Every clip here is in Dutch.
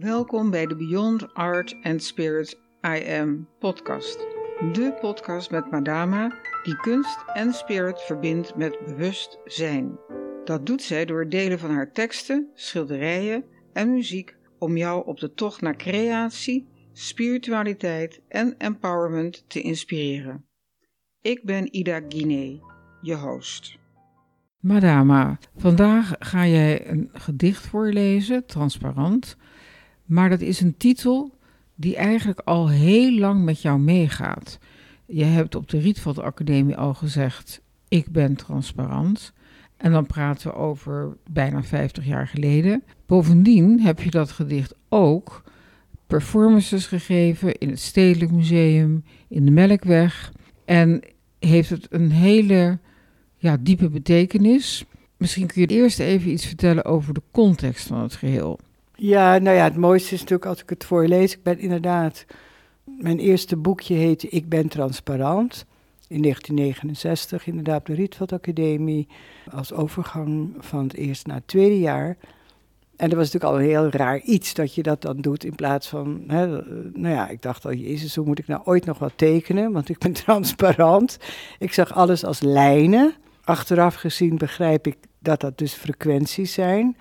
Welkom bij de Beyond Art and Spirit I Am podcast. De podcast met Madama die kunst en spirit verbindt met bewustzijn. Dat doet zij door delen van haar teksten, schilderijen en muziek om jou op de tocht naar creatie, spiritualiteit en empowerment te inspireren. Ik ben Ida Guinee, je host. Madama, vandaag ga jij een gedicht voorlezen, transparant. Maar dat is een titel die eigenlijk al heel lang met jou meegaat. Je hebt op de Rietveld Academie al gezegd: Ik ben transparant. En dan praten we over bijna 50 jaar geleden. Bovendien heb je dat gedicht ook performances gegeven in het Stedelijk Museum, in de Melkweg. En heeft het een hele ja, diepe betekenis. Misschien kun je eerst even iets vertellen over de context van het geheel. Ja, nou ja, het mooiste is natuurlijk als ik het voorlees. Ik ben inderdaad, mijn eerste boekje heette Ik ben transparant. In 1969, inderdaad de Rietveld Academie. Als overgang van het eerste naar het tweede jaar. En dat was natuurlijk al een heel raar iets dat je dat dan doet in plaats van, hè, nou ja, ik dacht al, jezus, hoe moet ik nou ooit nog wat tekenen? Want ik ben transparant. Ik zag alles als lijnen. Achteraf gezien begrijp ik dat dat dus frequenties zijn.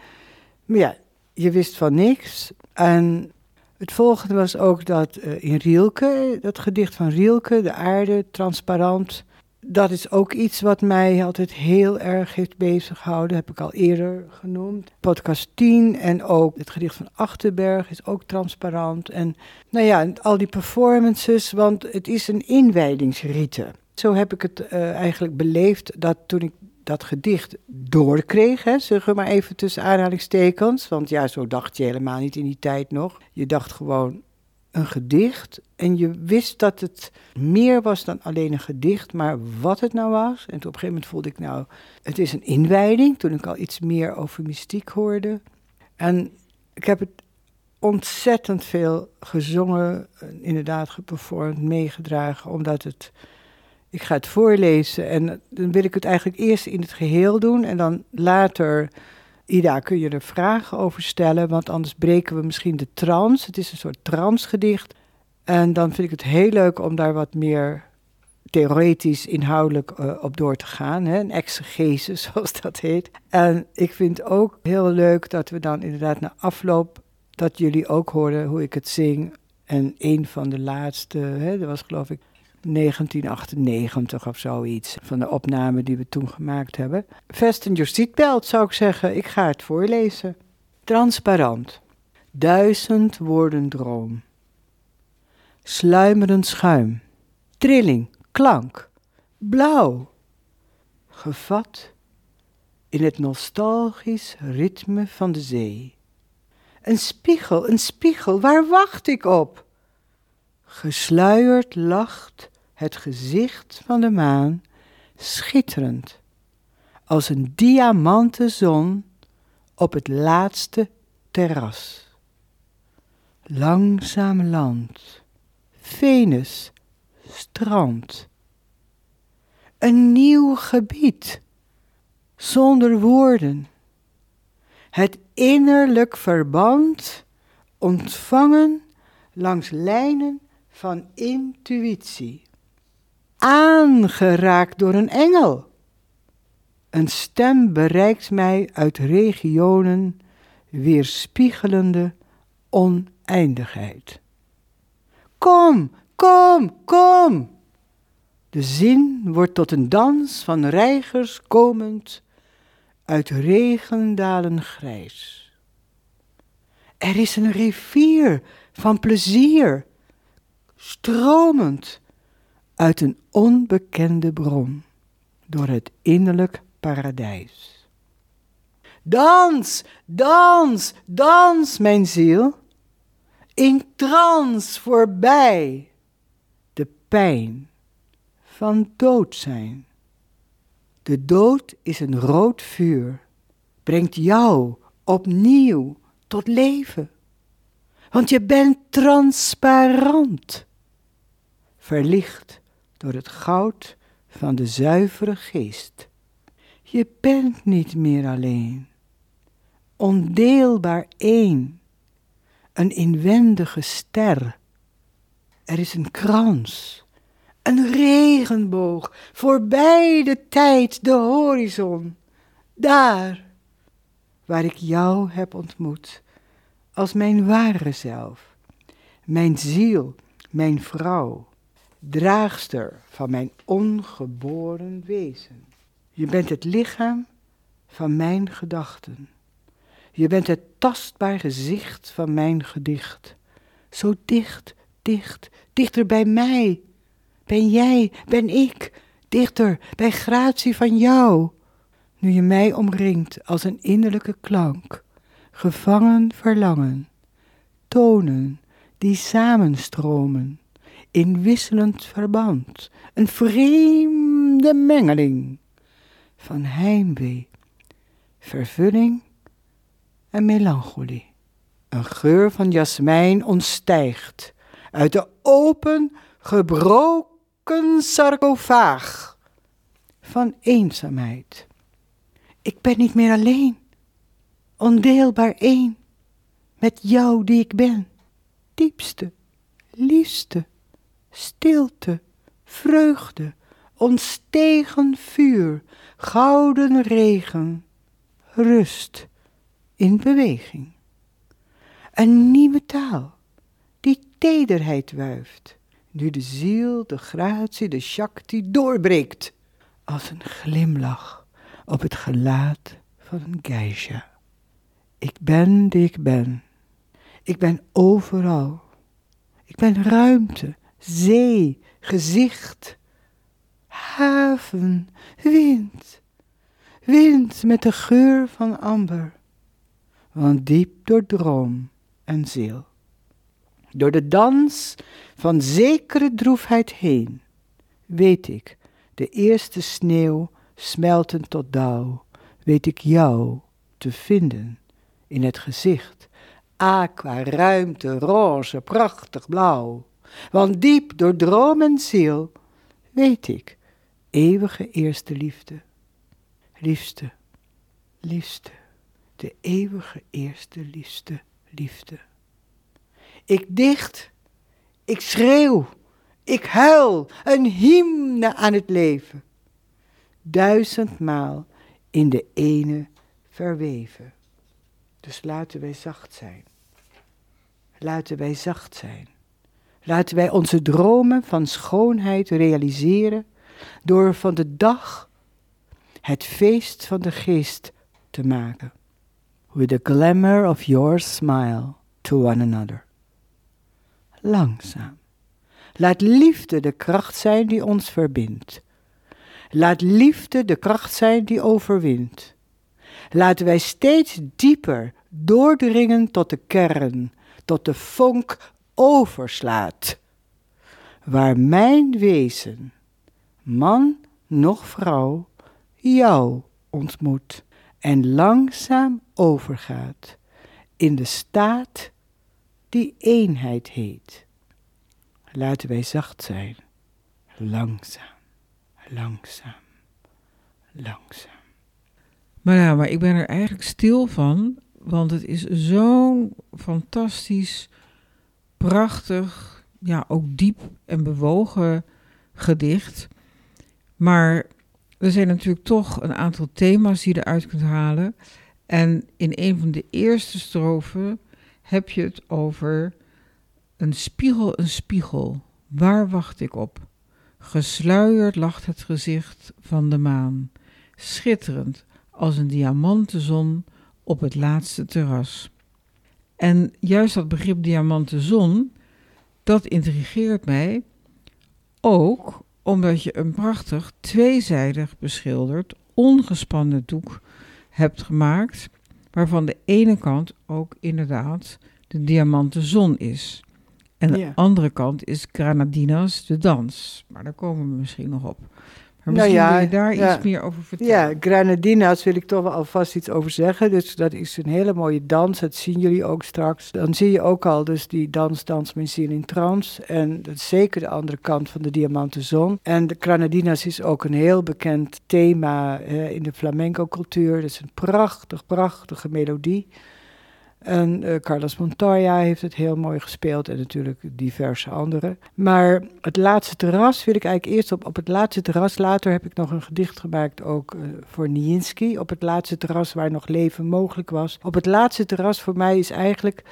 Maar ja, je wist van niks. En het volgende was ook dat uh, in Rielke, dat gedicht van Rielke, De aarde, transparant. Dat is ook iets wat mij altijd heel erg heeft bezighouden. Heb ik al eerder genoemd. Podcast 10 en ook het gedicht van Achterberg is ook transparant. En nou ja, al die performances, want het is een inwijdingsrite. Zo heb ik het uh, eigenlijk beleefd dat toen ik dat gedicht doorkreeg, hè, zeg maar even tussen aanhalingstekens. Want ja, zo dacht je helemaal niet in die tijd nog. Je dacht gewoon een gedicht en je wist dat het meer was dan alleen een gedicht, maar wat het nou was. En op een gegeven moment voelde ik nou, het is een inwijding, toen ik al iets meer over mystiek hoorde. En ik heb het ontzettend veel gezongen, inderdaad geperformd, meegedragen, omdat het ik ga het voorlezen en dan wil ik het eigenlijk eerst in het geheel doen en dan later, Ida, kun je er vragen over stellen, want anders breken we misschien de trance. Het is een soort transgedicht. En dan vind ik het heel leuk om daar wat meer theoretisch, inhoudelijk uh, op door te gaan. Hè? Een exegese, zoals dat heet. En ik vind ook heel leuk dat we dan inderdaad na afloop, dat jullie ook horen hoe ik het zing. En een van de laatste, hè, dat was geloof ik 1998 of zoiets, van de opname die we toen gemaakt hebben. Vesten your seatbelt, zou ik zeggen. Ik ga het voorlezen. Transparant. Duizend woorden droom. Sluimerend schuim. Trilling, klank. Blauw. Gevat in het nostalgisch ritme van de zee. Een spiegel, een spiegel, waar wacht ik op? Gesluierd lacht het gezicht van de maan, schitterend, als een diamanten zon op het laatste terras. Langzaam land, Venus, strand. Een nieuw gebied, zonder woorden. Het innerlijk verband ontvangen langs lijnen van intuïtie. Aangeraakt door een engel. Een stem bereikt mij uit regionen weerspiegelende oneindigheid. Kom, kom, kom! De zin wordt tot een dans van reigers komend uit regendalen grijs. Er is een rivier van plezier stromend uit een onbekende bron door het innerlijk paradijs. Dans, dans, dans, mijn ziel, in trance voorbij de pijn van dood zijn. De dood is een rood vuur, brengt jou opnieuw tot leven, want je bent transparant verlicht door het goud van de zuivere geest. Je bent niet meer alleen, ondeelbaar één, een inwendige ster. Er is een krans, een regenboog, voorbij de tijd, de horizon. Daar, waar ik jou heb ontmoet, als mijn ware zelf, mijn ziel, mijn vrouw, draagster van mijn ongeboren wezen. Je bent het lichaam van mijn gedachten. Je bent het tastbaar gezicht van mijn gedicht. Zo dicht, dicht, dichter bij mij. Ben jij, ben ik, dichter bij gratie van jou. Nu je mij omringt als een innerlijke klank, gevangen verlangen, tonen die samenstromen in wisselend verband, een vreemde mengeling van heimwee, vervulling en melancholie. Een geur van jasmijn ontstijgt uit de open, gebroken sarcofaag van eenzaamheid. Ik ben niet meer alleen, ondeelbaar één met jou die ik ben, diepste, liefste, stilte, vreugde, ontstegen vuur, gouden regen, rust in beweging. Een nieuwe taal die tederheid wuift, nu de ziel, de gratie, de shakti doorbreekt, als een glimlach op het gelaat van een geisha. Ik ben die ik ben. Ik ben overal. Ik ben ruimte, zee, gezicht, haven, wind. Wind met de geur van amber. Want diep door droom en ziel. Door de dans van zekere droefheid heen, weet ik, de eerste sneeuw smelten tot dauw, weet ik jou te vinden in het gezicht. Aqua, ruimte, roze, prachtig blauw. Want diep door droom en ziel weet ik, eeuwige eerste liefde. Liefste, liefste, de eeuwige eerste liefste, liefde. Ik dicht, ik schreeuw, ik huil, een hymne aan het leven. Duizendmaal in de ene verweven. Dus laten wij zacht zijn. Laten wij zacht zijn. Laten wij onze dromen van schoonheid realiseren door van de dag het feest van de geest te maken. With the glamour of your smile to one another. Langzaam. Laat liefde de kracht zijn die ons verbindt. Laat liefde de kracht zijn die overwint. Laten wij steeds dieper doordringen tot de kern, tot de vonk overslaat. Waar mijn wezen, man noch vrouw, jou ontmoet en langzaam overgaat in de staat die eenheid heet. Laten wij zacht zijn, langzaam, langzaam, langzaam. Maar ja, maar ik ben er eigenlijk stil van, want het is zo'n fantastisch, prachtig, ja, ook diep en bewogen gedicht. Maar er zijn natuurlijk toch een aantal thema's die je eruit kunt halen. En in een van de eerste strofen heb je het over een spiegel, een spiegel. Waar wacht ik op? Gesluierd lacht het gezicht van de maan, schitterend als een diamantenzon op het laatste terras. En juist dat begrip diamantenzon, dat intrigeert mij, ook omdat je een prachtig tweezijdig beschilderd, ongespannen doek hebt gemaakt, waarvan de ene kant ook inderdaad de diamanten zon is. En de andere kant is Granadinas, de dans. Maar daar komen we misschien nog op. Maar misschien nou ja, wil je daar iets meer over vertellen. Ja, Granadinas wil ik toch wel alvast iets over zeggen. Dus dat is een hele mooie dans. Dat zien jullie ook straks. Dan zie je ook al dus die dans, dans mijn ziel in trance. En dat is zeker de andere kant van de diamanten zon. En de Granadinas is ook een heel bekend thema in de flamenco cultuur. Dat is een prachtig, prachtige melodie. En uh, Carlos Montoya heeft het heel mooi gespeeld en natuurlijk diverse anderen. Maar het laatste terras wil ik eigenlijk eerst op, op het laatste terras. Later heb ik nog een gedicht gemaakt ook uh, voor Nijinsky. Op het laatste terras waar nog leven mogelijk was. Op het laatste terras voor mij is eigenlijk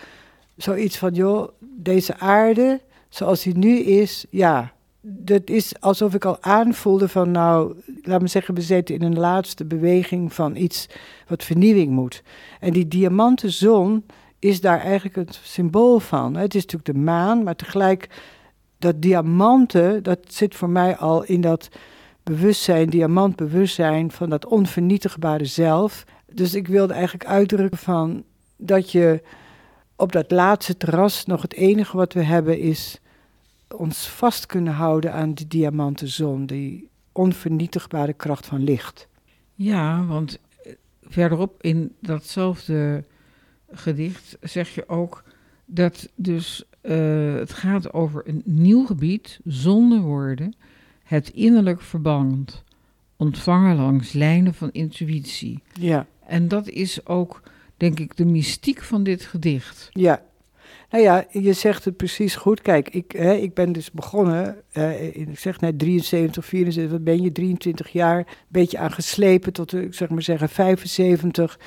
zoiets van, joh, deze aarde zoals die nu is, ja, dat is alsof ik al aanvoelde van, nou, laat me zeggen, we zitten in een laatste beweging van iets wat vernieuwing moet. En die diamanten zon is daar eigenlijk het symbool van. Het is natuurlijk de maan, maar tegelijk dat diamanten, dat zit voor mij al in dat bewustzijn, diamantbewustzijn van dat onvernietigbare zelf. Dus ik wilde eigenlijk uitdrukken van dat je op dat laatste terras nog het enige wat we hebben is ons vast kunnen houden aan die diamanten zon, die onvernietigbare kracht van licht. Ja, want eh, verderop in datzelfde gedicht zeg je ook dat dus uh, het gaat over een nieuw gebied zonder woorden, het innerlijk verband, ontvangen langs lijnen van intuïtie. Ja. En dat is ook, denk ik, de mystiek van dit gedicht. Ja, nou ja, je zegt het precies goed. Kijk, ik, hè, ik ben dus begonnen, uh, ik zeg net 73, 74, wat ben je, 23 jaar, een beetje aan geslepen tot, ik zeg maar zeggen, 75.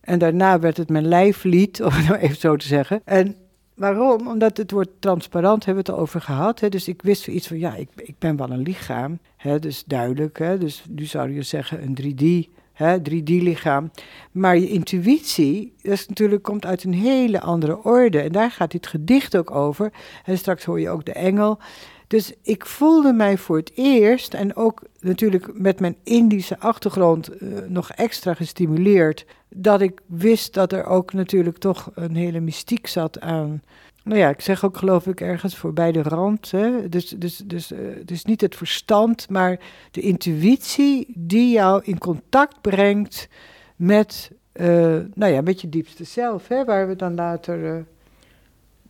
En daarna werd het mijn lijflied, om het nou even zo te zeggen. En waarom? Omdat het woord transparant hebben we het over gehad. Hè? Dus ik wist iets van, ja, ik, ik ben wel een lichaam. Hè? Dus duidelijk. Hè? Dus nu zou je zeggen een 3D 3D-lichaam. Maar je intuïtie, dat is natuurlijk, komt uit een hele andere orde. En daar gaat dit gedicht ook over. En straks hoor je ook de engel. Dus ik voelde mij voor het eerst, en ook natuurlijk met mijn Indische achtergrond uh, nog extra gestimuleerd, dat ik wist dat er ook natuurlijk toch een hele mystiek zat aan nou ja, ik zeg ook geloof ik ergens voorbij de rand. Hè? Dus, dus, dus, dus niet het verstand, maar de intuïtie die jou in contact brengt met, uh, nou ja, met je diepste zelf, hè? waar we dan later... Uh,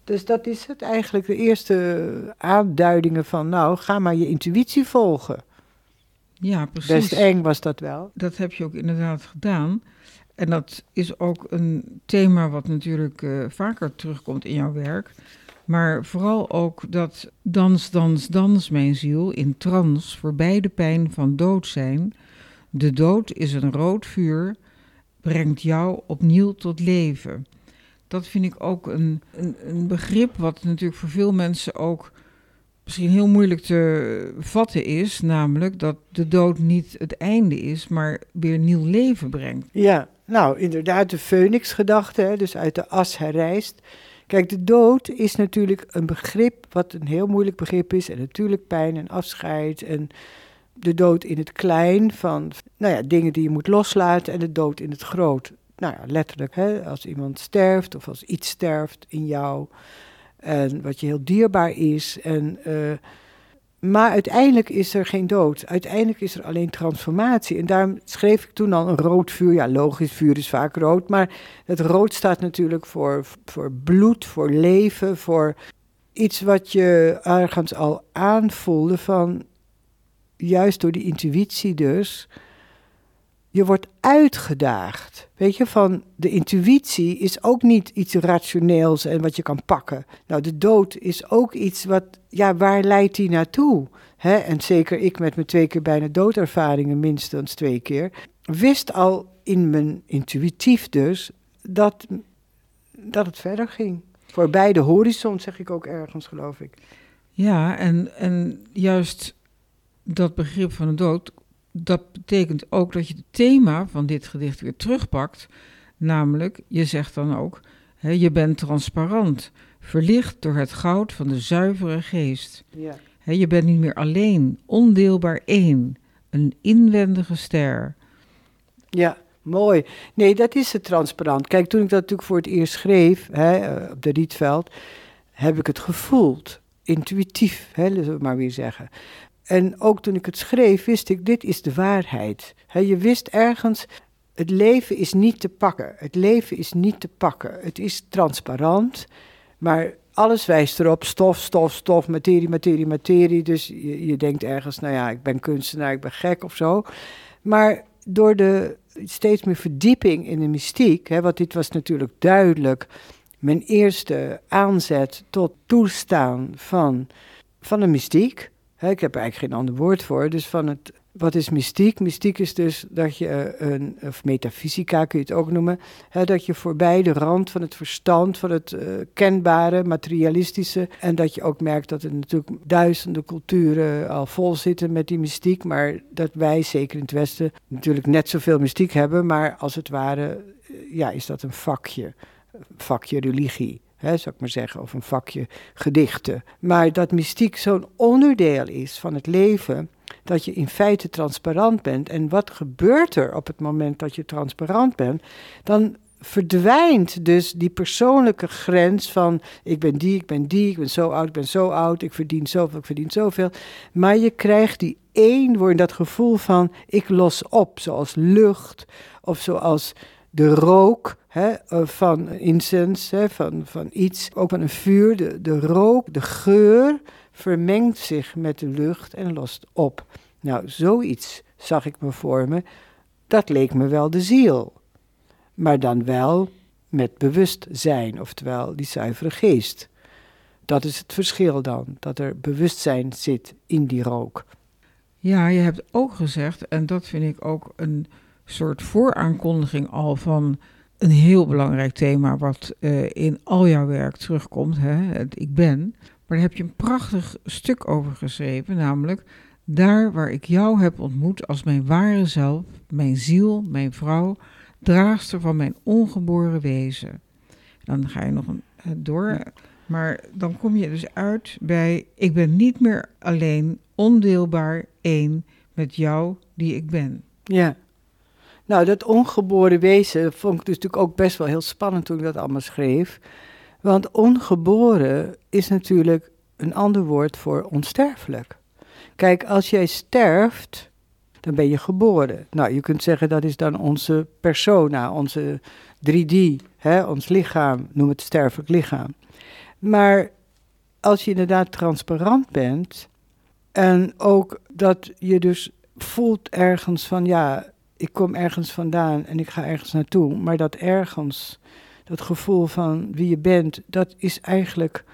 dus dat is het eigenlijk, de eerste aanduidingen van, nou, ga maar je intuïtie volgen. Ja, precies. Best eng was dat wel. Dat heb je ook inderdaad gedaan. En dat is ook een thema wat natuurlijk uh, vaker terugkomt in jouw werk. Maar vooral ook dat dans, dans, dans, mijn ziel, in trance, voorbij de pijn van dood zijn. De dood is een rood vuur, brengt jou opnieuw tot leven. Dat vind ik ook een, een, een begrip wat natuurlijk voor veel mensen ook misschien heel moeilijk te vatten is, namelijk dat de dood niet het einde is, maar weer nieuw leven brengt. Ja, nou inderdaad, de Phoenix-gedachte, dus uit de as herrijst. Kijk, de dood is natuurlijk een begrip wat een heel moeilijk begrip is. En natuurlijk pijn en afscheid en de dood in het klein van nou ja, dingen die je moet loslaten en de dood in het groot. Nou ja, letterlijk, hè, als iemand sterft of als iets sterft in jou. En wat je heel dierbaar is. En, uh, maar uiteindelijk is er geen dood. Uiteindelijk is er alleen transformatie. En daarom schreef ik toen al een rood vuur. Ja, logisch, vuur is vaak rood. Maar het rood staat natuurlijk voor, voor bloed, voor leven, voor iets wat je ergens al aanvoelde van, juist door die intuïtie dus, je wordt uitgedaagd. Weet je, van de intuïtie is ook niet iets rationeels en wat je kan pakken. Nou, de dood is ook iets wat, ja, waar leidt die naartoe? En zeker ik met mijn twee keer bijna doodervaringen, minstens twee keer, wist al in mijn intuïtief dus dat, dat het verder ging. Voorbij de horizon, zeg ik ook ergens, geloof ik. Ja, en, en juist dat begrip van de dood dat betekent ook dat je het thema van dit gedicht weer terugpakt. Namelijk, je zegt dan ook, hè, je bent transparant, verlicht door het goud van de zuivere geest. Ja. Hè, je bent niet meer alleen, ondeelbaar één, een inwendige ster. Ja, mooi. Nee, dat is het transparant. Kijk, toen ik dat natuurlijk voor het eerst schreef, hè, eh, op de Rietveld, heb ik het gevoeld. Intuïtief, hè, zullen we maar weer zeggen. En ook toen ik het schreef, wist ik, dit is de waarheid. je wist ergens, het leven is niet te pakken. Het leven is niet te pakken. Het is transparant, maar alles wijst erop, stof, stof, stof, materie, materie, materie. Dus je, je denkt ergens, nou ja, ik ben kunstenaar, ik ben gek of zo. Maar door de steeds meer verdieping in de mystiek. Hè, want dit was natuurlijk duidelijk mijn eerste aanzet tot toestaan van, van de mystiek. Ik heb eigenlijk geen ander woord voor. Dus van het wat is mystiek? Mystiek is dus dat je eh, een, of metafysica kun je het ook noemen, dat je voorbij de rand van het verstand, van het uh, kenbare, materialistische, en dat je ook merkt dat er natuurlijk duizenden culturen al vol zitten met die mystiek, maar dat wij, zeker in het Westen, natuurlijk net zoveel mystiek hebben, maar als het ware, eh, ja, is dat een vakje, vakje religie. Hè, zou ik maar zeggen, of een vakje gedichten. Maar dat mystiek zo'n onderdeel is van het leven, dat je in feite transparant bent. En wat gebeurt er op het moment dat je transparant bent? Dan verdwijnt dus die persoonlijke grens van ik ben die, ik ben die, ik ben zo oud, ik ben zo oud, ik verdien zoveel, ik verdien zoveel. Maar je krijgt die eenwording, dat gevoel van ik los op, zoals lucht of zoals de rook hè, eh, van incense, hè, van, van iets, ook van een vuur, de, de rook, de geur vermengt zich met de lucht en lost op. Nou, zoiets zag ik me voor me. Dat leek me wel de ziel. Maar dan wel met bewustzijn, oftewel die zuivere geest. Dat is het verschil dan, dat er bewustzijn zit in die rook. Ja, je hebt ook gezegd, en dat vind ik ook een soort vooraankondiging al van een heel belangrijk thema wat uh, in al jouw werk terugkomt, hè, het ik ben. Maar daar heb je een prachtig stuk over geschreven, namelijk daar waar ik jou heb ontmoet als mijn ware zelf, mijn ziel, mijn vrouw, draagster van mijn ongeboren wezen. Dan ga je nog een, eh, door, maar dan kom je dus uit bij ik ben niet meer alleen ondeelbaar één met jou die ik ben. Ja. Nou, dat ongeboren wezen vond ik dus natuurlijk ook best wel heel spannend toen ik dat allemaal schreef. Want ongeboren is natuurlijk een ander woord voor onsterfelijk. Kijk, als jij sterft, dan ben je geboren. Nou, je kunt zeggen dat is dan onze persona, onze 3D, hè, ons lichaam, noem het sterfelijk lichaam. Maar als je inderdaad transparant bent en ook dat je dus voelt ergens van ja, ik kom ergens vandaan en ik ga ergens naartoe, maar dat ergens, dat gevoel van wie je bent, dat is eigenlijk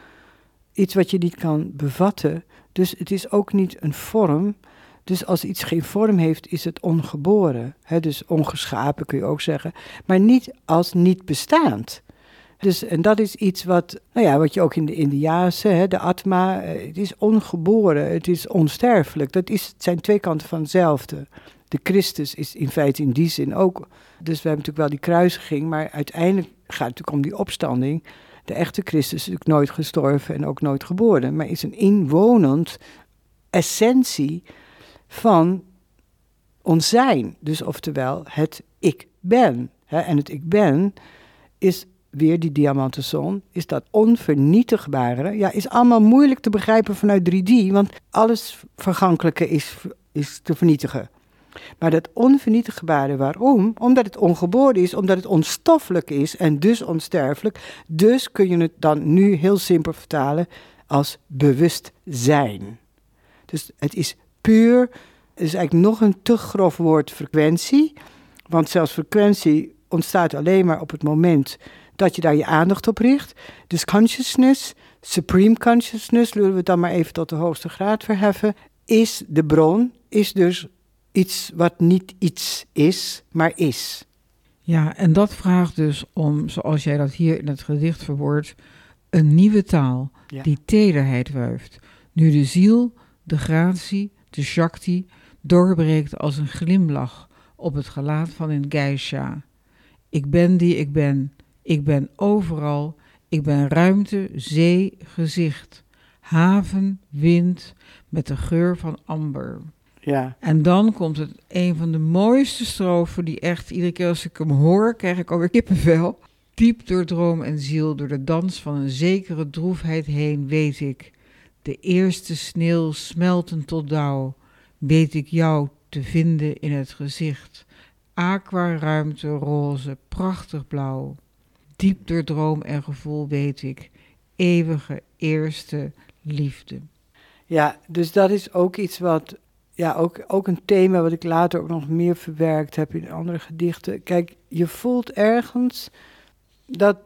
iets wat je niet kan bevatten. Dus het is ook niet een vorm. Dus als iets geen vorm heeft, is het ongeboren. dus ongeschapen kun je ook zeggen. Maar niet als niet bestaand. Dus, en dat is iets wat, nou ja, wat je ook in de Indiase, de Atma, eh, het is ongeboren, het is onsterfelijk. Dat is, het zijn twee kanten van hetzelfde. De Christus is in feite in die zin ook. Dus we hebben natuurlijk wel die kruisiging, maar uiteindelijk gaat het natuurlijk om die opstanding. De echte Christus is natuurlijk nooit gestorven en ook nooit geboren, maar is een inwonend essentie van ons zijn. Dus oftewel het ik ben. En het ik ben is weer die diamanten zon, is dat onvernietigbare. Ja, is allemaal moeilijk te begrijpen vanuit 3D, want alles vergankelijke is, is te vernietigen. Maar dat onvernietigbare, waarom? Omdat het ongeboren is, omdat het onstoffelijk is en dus onsterfelijk. Dus kun je het dan nu heel simpel vertalen als bewustzijn. Dus het is puur, het is eigenlijk nog een te grof woord frequentie. Want zelfs frequentie ontstaat alleen maar op het moment dat je daar je aandacht op richt. Dus consciousness, supreme consciousness, zullen we het dan maar even tot de hoogste graad verheffen, is de bron, is dus iets wat niet iets is, maar is. Ja, en dat vraagt dus om, zoals jij dat hier in het gedicht verwoordt, een nieuwe taal die tederheid wuift. Nu de ziel, de gratie, de shakti doorbreekt als een glimlach op het gelaat van een geisha. Ik ben die ik ben. Ik ben overal. Ik ben ruimte, zee, gezicht. Haven, wind, met de geur van amber. Ja. En dan komt het een van de mooiste strofen die echt iedere keer als ik hem hoor, krijg ik alweer kippenvel. Diep door droom en ziel, door de dans van een zekere droefheid heen, weet ik. De eerste sneeuw smelten tot dauw, weet ik jou te vinden in het gezicht. Aqua ruimte roze, prachtig blauw. Diep door droom en gevoel weet ik, eeuwige eerste liefde. Ja, dus dat is ook iets wat ja, ook, ook een thema wat ik later ook nog meer verwerkt heb in andere gedichten. Kijk, je voelt ergens dat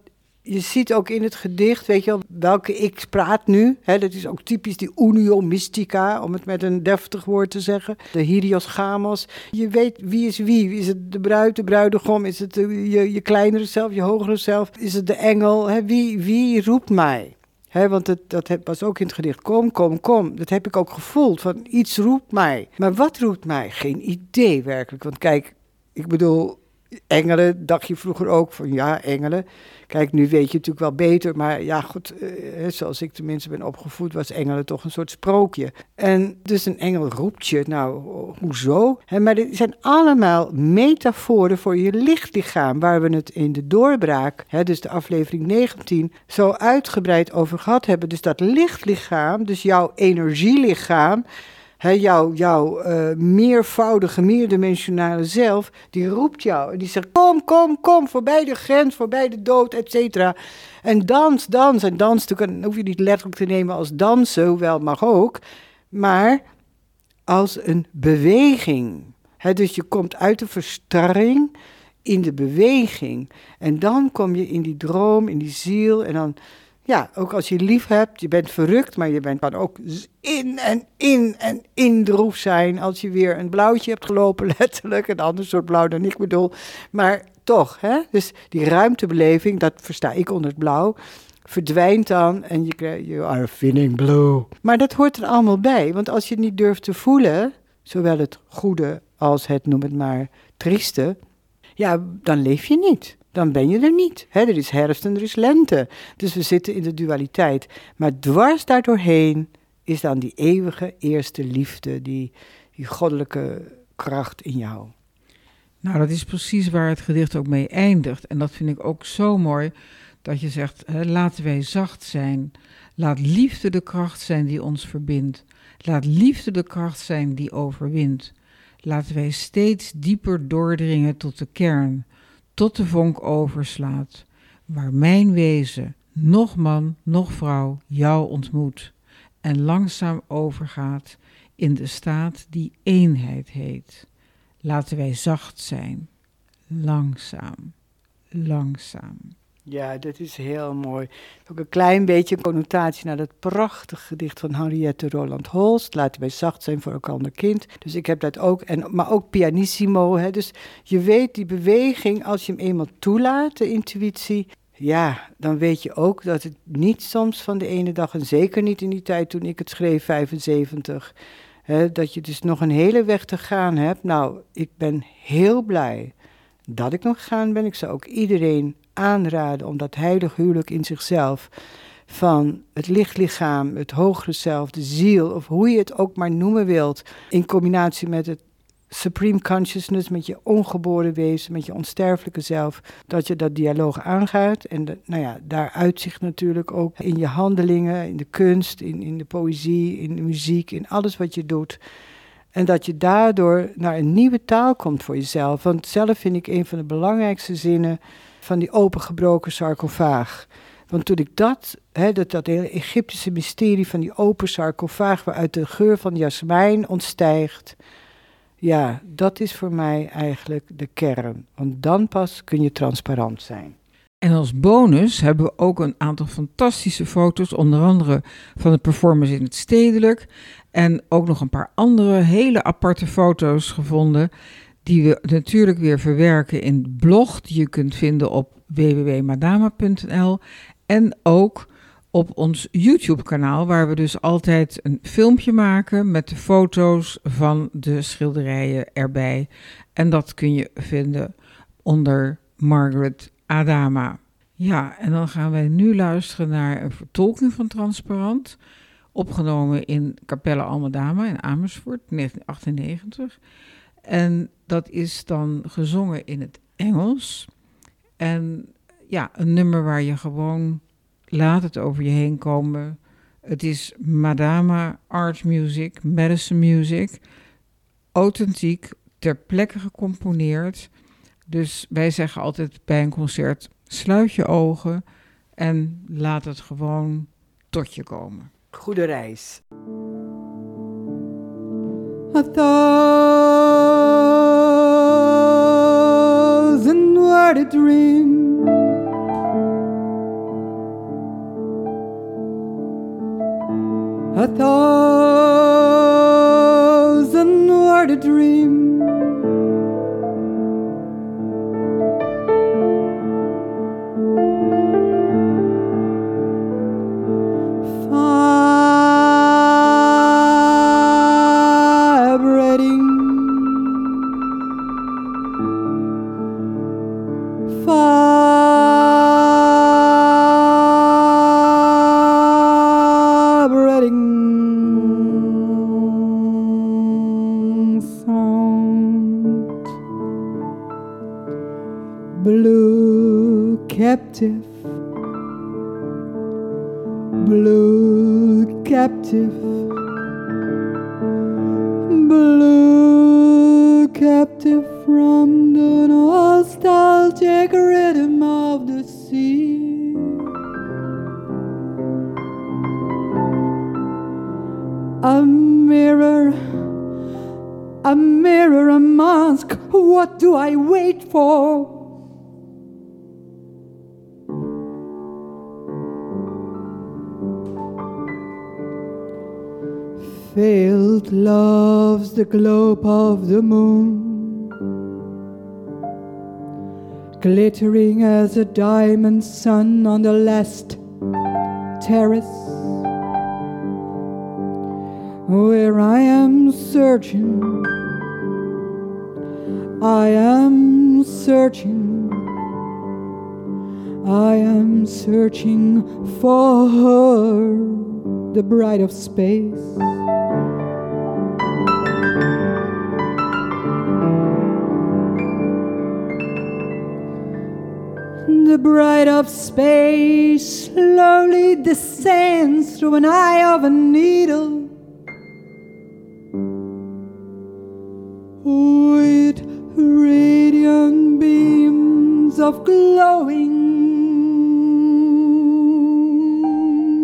je ziet ook in het gedicht, weet je wel, welke ik praat nu. Hè, dat is ook typisch die unio mystica, om het met een deftig woord te zeggen. De Hyrios Gamos. Je weet wie is wie. Is het de bruid, de bruidegom? Is het je, je kleinere zelf, je hogere zelf? Is het de engel? Hè, wie, wie roept mij? Want het, dat was ook in het gedicht. Kom, kom, kom. Dat heb ik ook gevoeld. Van iets roept mij. Maar wat roept mij? Geen idee werkelijk. Want kijk, ik bedoel, engelen dacht je vroeger ook van ja, engelen. Kijk, nu weet je natuurlijk wel beter, maar ja, goed, eh, zoals ik tenminste ben opgevoed, was engelen toch een soort sprookje. En dus een engel roept je, nou, hoezo? He, maar dit zijn allemaal metaforen voor je lichtlichaam, waar we het in de doorbraak, he, dus de aflevering 19, zo uitgebreid over gehad hebben. Dus dat lichtlichaam, dus jouw energielichaam, jouw, jouw uh, meervoudige, meerdimensionale zelf, die roept jou. En die zegt, kom, kom, kom, voorbij de grens, voorbij de dood, et cetera. En dans, dans. En dans dan hoef je niet letterlijk te nemen als dansen, hoewel mag ook. Maar als een beweging. dus je komt uit de verstarring in de beweging. En dan kom je in die droom, in die ziel. En dan ja, ook als je lief hebt, je bent verrukt, maar je bent, kan ook in en in en in droef zijn als je weer een blauwtje hebt gelopen, letterlijk. Een ander soort blauw dan ik bedoel. Maar toch, hè? Dus die ruimtebeleving, dat versta ik onder het blauw, verdwijnt dan en je krijgt, you are feeling blue. Maar dat hoort er allemaal bij, want als je het niet durft te voelen, zowel het goede als het, noem het maar, trieste, ja, dan leef je niet dan ben je er niet. er is herfst en er is lente. Dus we zitten in de dualiteit. Maar dwars daardoorheen is dan die eeuwige eerste liefde, die, die goddelijke kracht in jou. Nou, dat is precies waar het gedicht ook mee eindigt. En dat vind ik ook zo mooi, dat je zegt, laten wij zacht zijn. Laat liefde de kracht zijn die ons verbindt. Laat liefde de kracht zijn die overwint. Laten wij steeds dieper doordringen tot de kern tot de vonk overslaat, waar mijn wezen, nog man, nog vrouw, jou ontmoet en langzaam overgaat in de staat die eenheid heet. Laten wij zacht zijn, langzaam, langzaam. Ja, dat is heel mooi. Ook een klein beetje connotatie naar dat prachtige gedicht van Henriette Roland Holst. Laten wij zacht zijn voor elkaar kind. Dus ik heb dat ook. En, maar ook pianissimo. Hè. Dus je weet die beweging, als je hem eenmaal toelaat, de intuïtie. Ja, dan weet je ook dat het niet soms van de ene dag, en zeker niet in die tijd toen ik het schreef, 75, hè, dat je dus nog een hele weg te gaan hebt. Nou, ik ben heel blij dat ik nog gegaan ben. Ik zou ook iedereen aanraden om dat heilig huwelijk in zichzelf van het lichtlichaam, het hogere zelf, de ziel, of hoe je het ook maar noemen wilt, in combinatie met het supreme consciousness, met je ongeboren wezen, met je onsterfelijke zelf, dat je dat dialoog aangaat. En de, nou ja, daar uitzicht natuurlijk ook in je handelingen, in de kunst, in, in de poëzie, in de muziek, in alles wat je doet. En dat je daardoor naar een nieuwe taal komt voor jezelf. Want zelf vind ik een van de belangrijkste zinnen van die opengebroken sarcofaag. Want toen ik dat, dat, dat hele Egyptische mysterie van die open sarcofaag, waaruit de geur van jasmijn ontstijgt, ja, dat is voor mij eigenlijk de kern. Want dan pas kun je transparant zijn. En als bonus hebben we ook een aantal fantastische foto's, onder andere van de performance in het stedelijk. En ook nog een paar andere hele aparte foto's gevonden die we natuurlijk weer verwerken in het blog die je kunt vinden op www.madama.nl en ook op ons YouTube-kanaal, waar we dus altijd een filmpje maken met de foto's van de schilderijen erbij. En dat kun je vinden onder Margaret Adama. Ja, en dan gaan wij nu luisteren naar een vertolking van Transparant, opgenomen in Capelle Almadama in Amersfoort, 1998. En dat is dan gezongen in het Engels. En ja, een nummer waar je gewoon laat het over je heen komen. Het is Madama Art Music, Medicine Music. Authentiek, ter plekke gecomponeerd. Dus wij zeggen altijd bij een concert: sluit je ogen en laat het gewoon tot je komen. Goede reis. a shared a dream. I thought. From the nostalgic rhythm of the sea. A mirror, a mirror, a mask. What do I wait for? Failed loves the globe of the moon, glittering as a diamond sun on the last terrace, where I am searching. I am searching. I am searching for her, the bride of space. The bride of space slowly descends through an eye of a needle. With radiant beams of glowing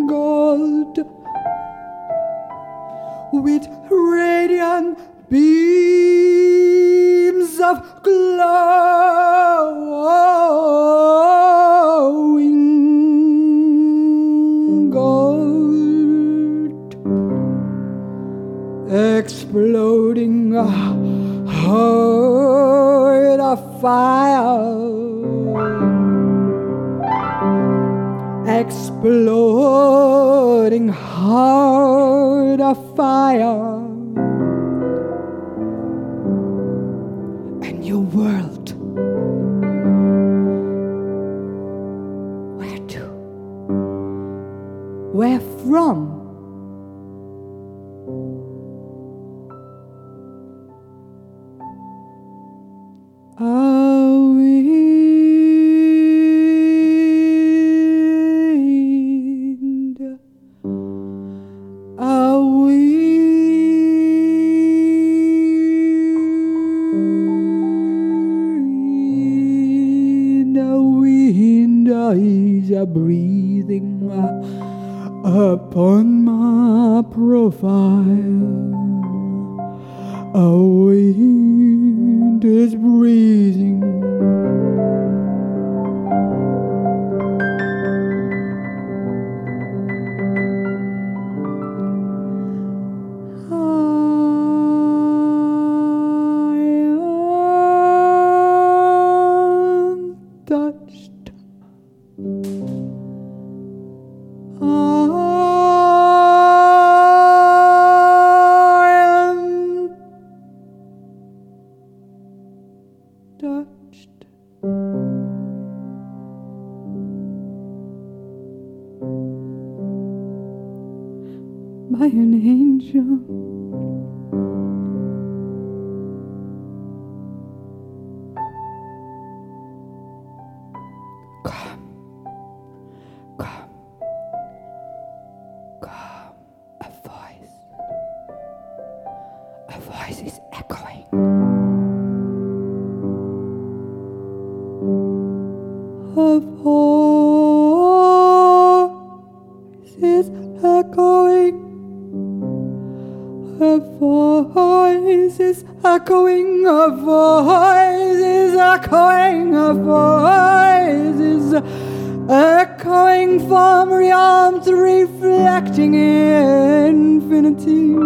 gold. With wind fiery realms reflecting infinity.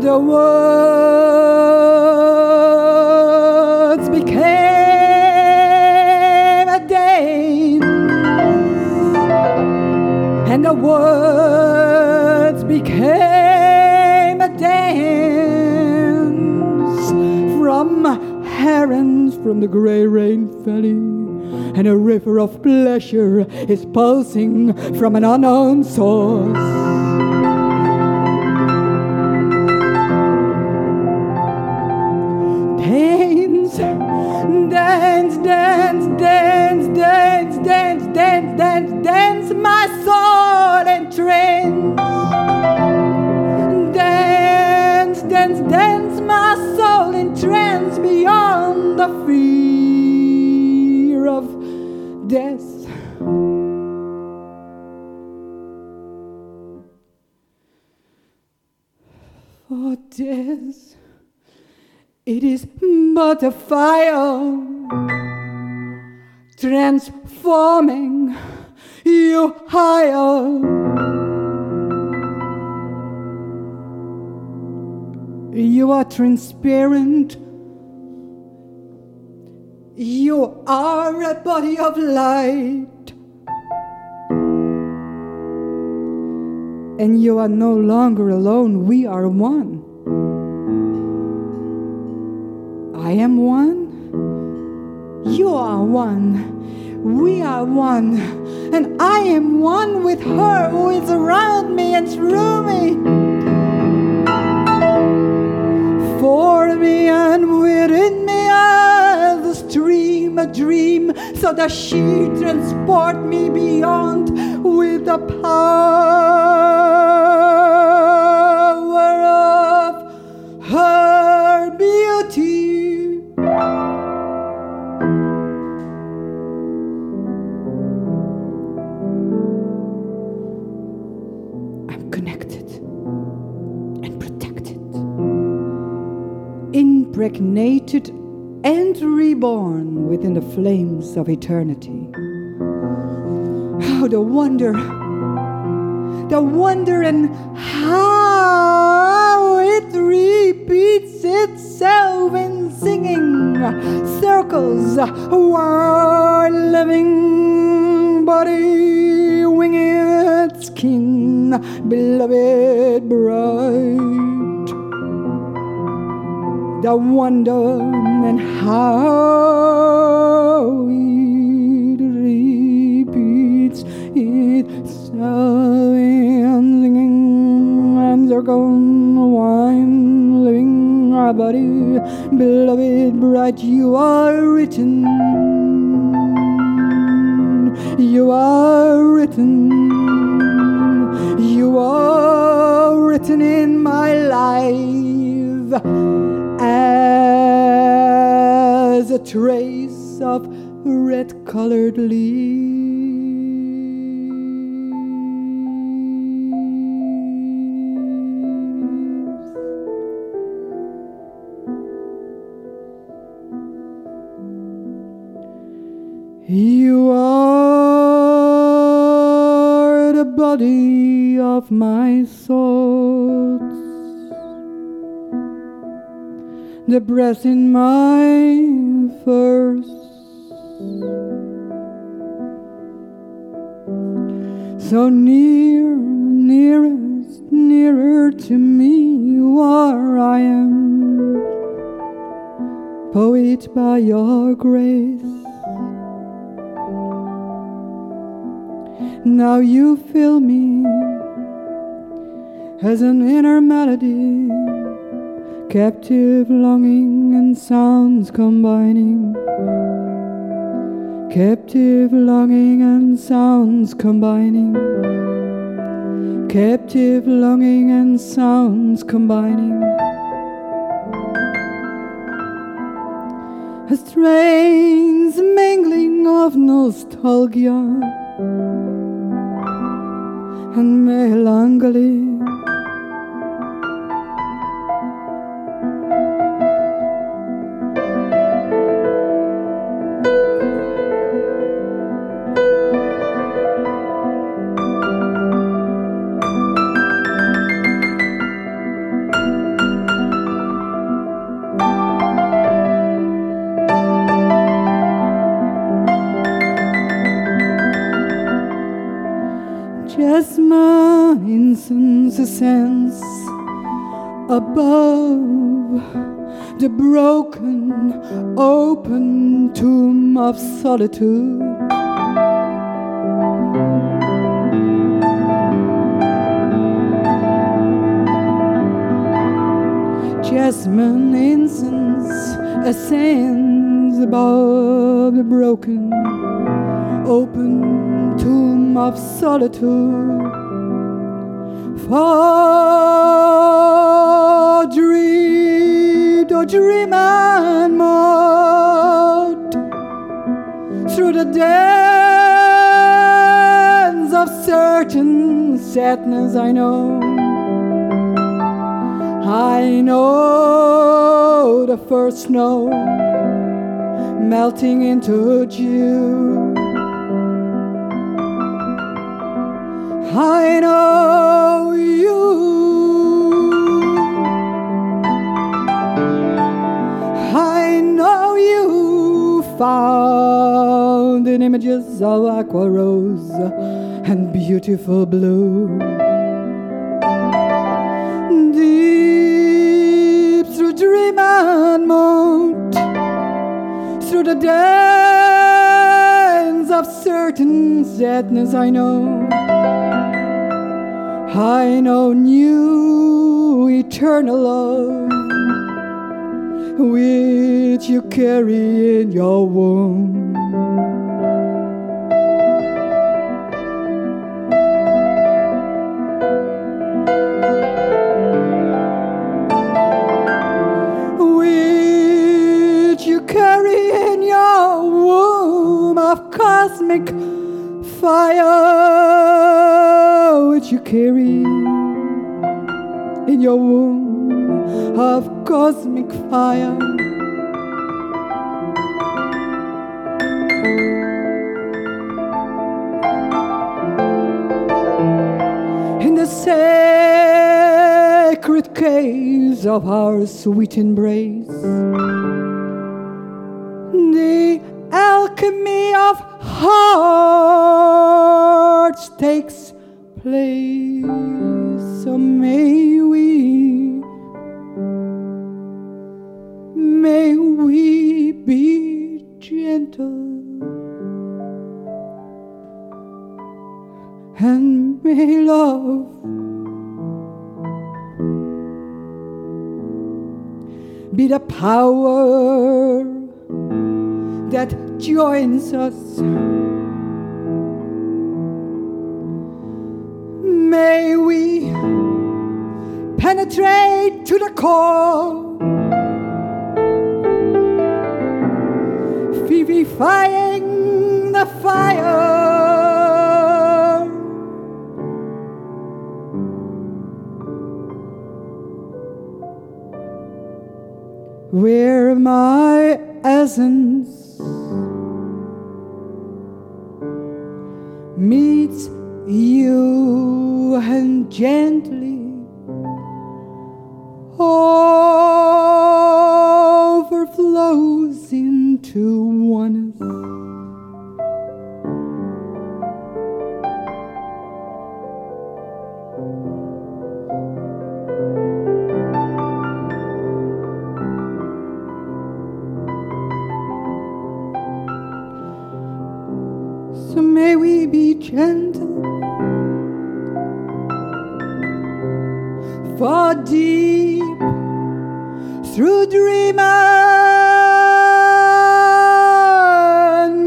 The world. From the gray rain valley. And a river of pleasure is pulsing from an unknown source. Oh, For death. It is but a fire transforming you higher. You are transparent. You are a body of light. And you are no longer alone. We are one. I am one. You are one. We are one. And I am one with her who is around me and through me. For me and within me as a stream, a dream, so that she transport me beyond with the power of her beauty. I'm connected and protected, impregnated and reborn within the flames of eternity. Oh, the wonder, the wonder, and how it repeats itself in singing circles while living body winged skin, beloved bright. The wonder and how in singing and circle wine living our body, beloved bright. You are written. You are written. You are written in my life as a trace of red colored leaves. You are the body of my thoughts, the breath in my verse. So near, nearest, nearer to me, you are, I am, poet by your grace. Now you fill me as an inner melody, captive longing and sounds combining. Captive longing and sounds combining. captive longing and sounds combining. A strange mingling of nostalgia and melancholy. Incense ascends above the broken, open tomb of solitude. Jasmine incense ascends above the broken, open tomb of solitude. Or dream and moat through the dance of certain sadness I know. I know the first snow melting into dew. I know found in images of aqua rose and beautiful blue. Deep through dream and moat, through the dance of certain sadness, I know. I know new eternal love which you carry in your womb. Which you carry in your womb of cosmic fire, which you carry in your womb of cosmic fire. In the sacred caves of our sweet embrace, the alchemy of hearts takes place. Love be the power that joins us. May we penetrate to the core, vivifying the fire. Essence meets you and gently may we be gentle. For deep through dream and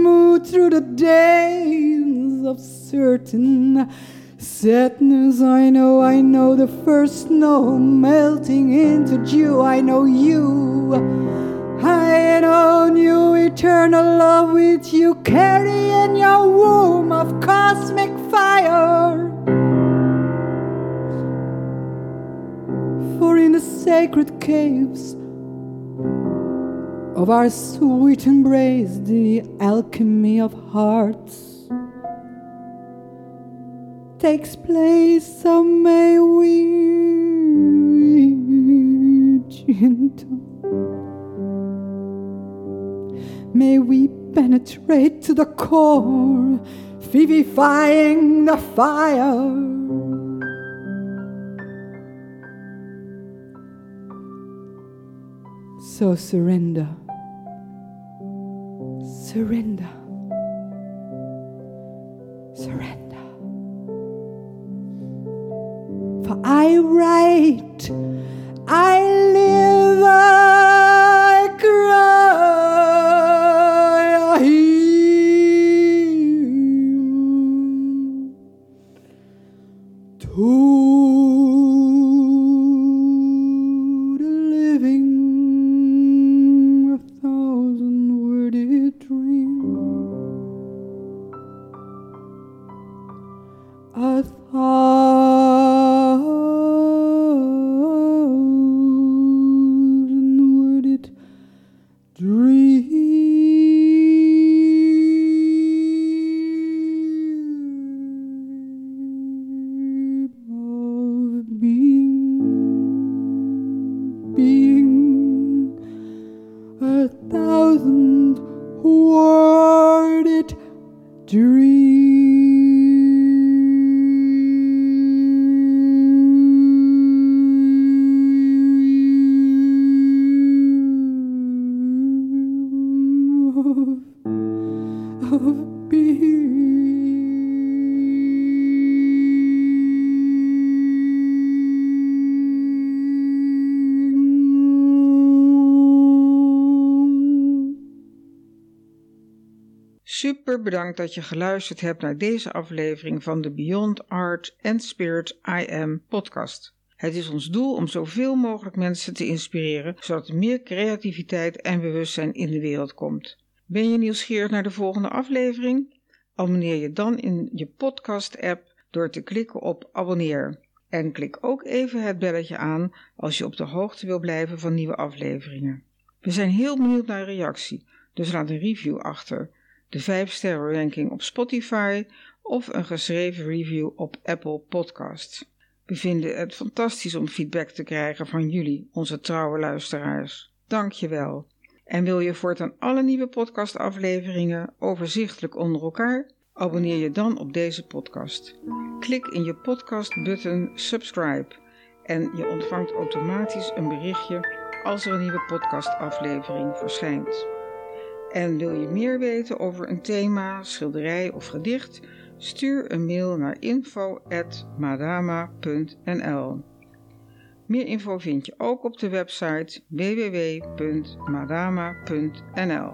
move through the days of certain Sadness, I know, I know the first snow melting into dew. I know you. Know new eternal love with you carry in your womb of cosmic fire. For in the sacred caves of our sweet embrace, the alchemy of hearts takes place, so may we gentle. May we penetrate to the core, vivifying the fire. So surrender, surrender, surrender. For I write, I Bedankt dat je geluisterd hebt naar deze aflevering van de Beyond Art and Spirit I Am podcast. Het is ons doel om zoveel mogelijk mensen te inspireren, zodat er meer creativiteit en bewustzijn in de wereld komt. Ben je nieuwsgierig naar de volgende aflevering? Abonneer je dan in je podcast-app door te klikken op abonneer. En klik ook even het belletje aan als je op de hoogte wil blijven van nieuwe afleveringen. We zijn heel benieuwd naar reactie, dus laat een review achter, de 5 sterren ranking op Spotify of een geschreven review op Apple Podcasts. We vinden het fantastisch om feedback te krijgen van jullie, onze trouwe luisteraars. Dank je wel. En wil je voortaan alle nieuwe podcastafleveringen overzichtelijk onder elkaar? Abonneer je dan op deze podcast. Klik in je podcast-button subscribe en je ontvangt automatisch een berichtje als er een nieuwe podcastaflevering verschijnt. En wil je meer weten over een thema, schilderij of gedicht? Stuur een mail naar info@madama.nl. Meer info vind je ook op de website www.madama.nl.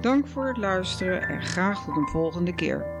Dank voor het luisteren en graag tot een volgende keer.